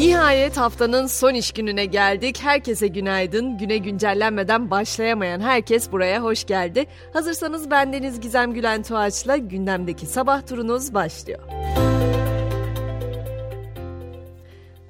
Nihayet haftanın son iş gününe geldik. Herkese günaydın. Güne güncellenmeden başlayamayan herkes buraya hoş geldi. Hazırsanız bendeniz Gizem Gülen Tuğaç'la gündemdeki sabah turunuz başlıyor.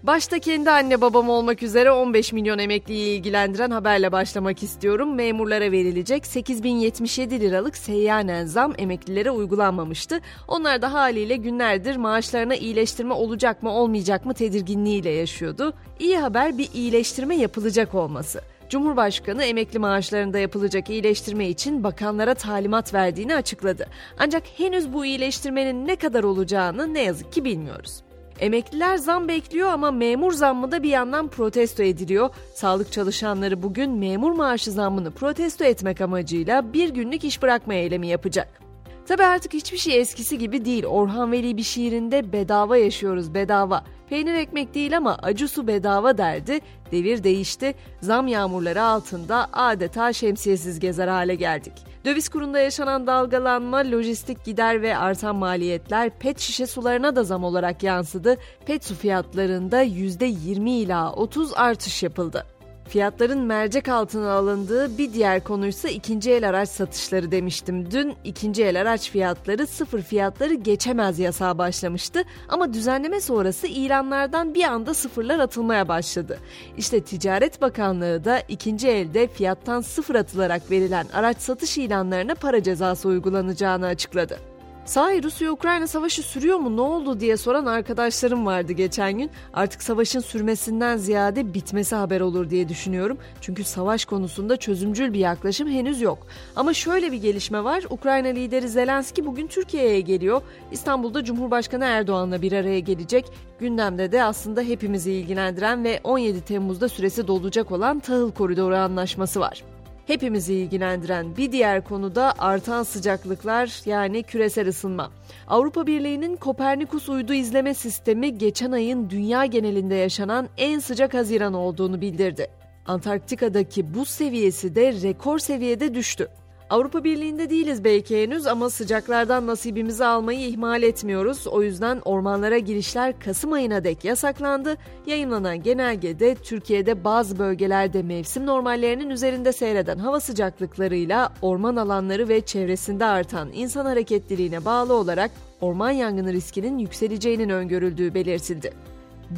Başta kendi anne babam olmak üzere 15 milyon emekliyi ilgilendiren haberle başlamak istiyorum. Memurlara verilecek 8077 liralık seyyanen zam emeklilere uygulanmamıştı. Onlar da haliyle günlerdir maaşlarına iyileştirme olacak mı olmayacak mı tedirginliğiyle yaşıyordu. İyi haber bir iyileştirme yapılacak olması. Cumhurbaşkanı emekli maaşlarında yapılacak iyileştirme için bakanlara talimat verdiğini açıkladı. Ancak henüz bu iyileştirmenin ne kadar olacağını ne yazık ki bilmiyoruz. Emekliler zam bekliyor ama memur zammı da bir yandan protesto ediliyor. Sağlık çalışanları bugün memur maaşı zammını protesto etmek amacıyla bir günlük iş bırakma eylemi yapacak. Tabi artık hiçbir şey eskisi gibi değil. Orhan Veli bir şiirinde bedava yaşıyoruz bedava. Peynir ekmek değil ama acı su bedava derdi. Devir değişti. Zam yağmurları altında adeta şemsiyesiz gezer hale geldik. Döviz kurunda yaşanan dalgalanma, lojistik gider ve artan maliyetler pet şişe sularına da zam olarak yansıdı. Pet su fiyatlarında %20 ila 30 artış yapıldı. Fiyatların mercek altına alındığı bir diğer konuysa ikinci el araç satışları demiştim. Dün ikinci el araç fiyatları sıfır fiyatları geçemez yasağı başlamıştı ama düzenleme sonrası ilanlardan bir anda sıfırlar atılmaya başladı. İşte Ticaret Bakanlığı da ikinci elde fiyattan sıfır atılarak verilen araç satış ilanlarına para cezası uygulanacağını açıkladı. Sahi Rusya-Ukrayna savaşı sürüyor mu ne oldu diye soran arkadaşlarım vardı geçen gün. Artık savaşın sürmesinden ziyade bitmesi haber olur diye düşünüyorum. Çünkü savaş konusunda çözümcül bir yaklaşım henüz yok. Ama şöyle bir gelişme var. Ukrayna lideri Zelenski bugün Türkiye'ye geliyor. İstanbul'da Cumhurbaşkanı Erdoğan'la bir araya gelecek. Gündemde de aslında hepimizi ilgilendiren ve 17 Temmuz'da süresi dolacak olan Tahıl Koridoru Anlaşması var. Hepimizi ilgilendiren bir diğer konu da artan sıcaklıklar yani küresel ısınma. Avrupa Birliği'nin Kopernikus uydu izleme sistemi geçen ayın dünya genelinde yaşanan en sıcak Haziran olduğunu bildirdi. Antarktika'daki buz seviyesi de rekor seviyede düştü. Avrupa Birliği'nde değiliz belki henüz ama sıcaklardan nasibimizi almayı ihmal etmiyoruz. O yüzden ormanlara girişler Kasım ayına dek yasaklandı. Yayınlanan genelgede Türkiye'de bazı bölgelerde mevsim normallerinin üzerinde seyreden hava sıcaklıklarıyla orman alanları ve çevresinde artan insan hareketliliğine bağlı olarak orman yangını riskinin yükseleceğinin öngörüldüğü belirtildi.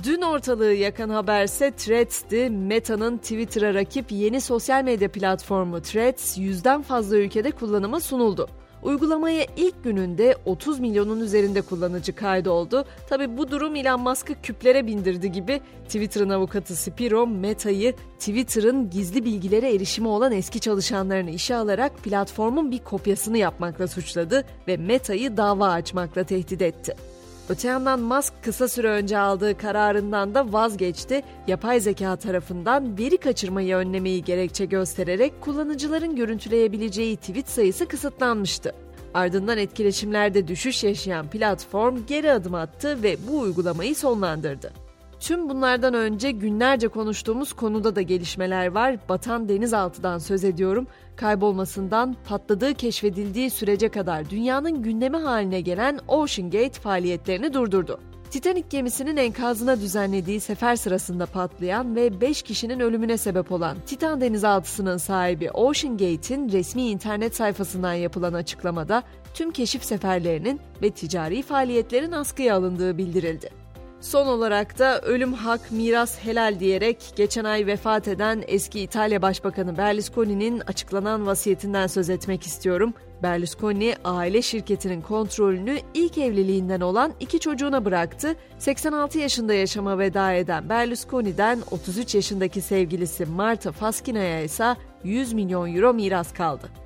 Dün ortalığı yakan haberse Threads'ti. Meta'nın Twitter'a rakip yeni sosyal medya platformu Threads yüzden fazla ülkede kullanıma sunuldu. Uygulamaya ilk gününde 30 milyonun üzerinde kullanıcı kaydoldu. Tabi bu durum Elon Musk'ı küplere bindirdi gibi Twitter'ın avukatı Spiro Meta'yı Twitter'ın gizli bilgilere erişimi olan eski çalışanlarını işe alarak platformun bir kopyasını yapmakla suçladı ve Meta'yı dava açmakla tehdit etti. Öte yandan Musk kısa süre önce aldığı kararından da vazgeçti. Yapay zeka tarafından veri kaçırmayı önlemeyi gerekçe göstererek kullanıcıların görüntüleyebileceği tweet sayısı kısıtlanmıştı. Ardından etkileşimlerde düşüş yaşayan platform geri adım attı ve bu uygulamayı sonlandırdı. Tüm bunlardan önce günlerce konuştuğumuz konuda da gelişmeler var. Batan denizaltıdan söz ediyorum. Kaybolmasından patladığı keşfedildiği sürece kadar dünyanın gündemi haline gelen Ocean Gate faaliyetlerini durdurdu. Titanic gemisinin enkazına düzenlediği sefer sırasında patlayan ve 5 kişinin ölümüne sebep olan Titan denizaltısının sahibi Ocean Gate'in resmi internet sayfasından yapılan açıklamada tüm keşif seferlerinin ve ticari faaliyetlerin askıya alındığı bildirildi. Son olarak da ölüm hak, miras helal diyerek geçen ay vefat eden eski İtalya Başbakanı Berlusconi'nin açıklanan vasiyetinden söz etmek istiyorum. Berlusconi aile şirketinin kontrolünü ilk evliliğinden olan iki çocuğuna bıraktı. 86 yaşında yaşama veda eden Berlusconi'den 33 yaşındaki sevgilisi Marta Faskina'ya ise 100 milyon euro miras kaldı.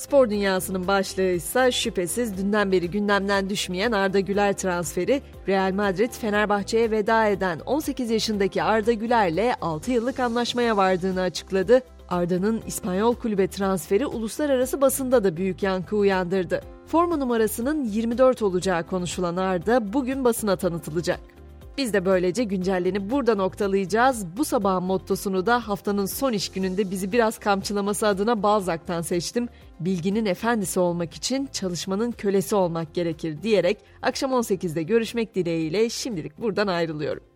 Spor dünyasının başlığı ise şüphesiz dünden beri gündemden düşmeyen Arda Güler transferi. Real Madrid Fenerbahçe'ye veda eden 18 yaşındaki Arda Güler'le 6 yıllık anlaşmaya vardığını açıkladı. Arda'nın İspanyol kulübe transferi uluslararası basında da büyük yankı uyandırdı. Forma numarasının 24 olacağı konuşulan Arda bugün basına tanıtılacak. Biz de böylece güncellenip burada noktalayacağız. Bu sabahın mottosunu da haftanın son iş gününde bizi biraz kamçılaması adına Balzac'tan seçtim. Bilginin efendisi olmak için çalışmanın kölesi olmak gerekir diyerek akşam 18'de görüşmek dileğiyle şimdilik buradan ayrılıyorum.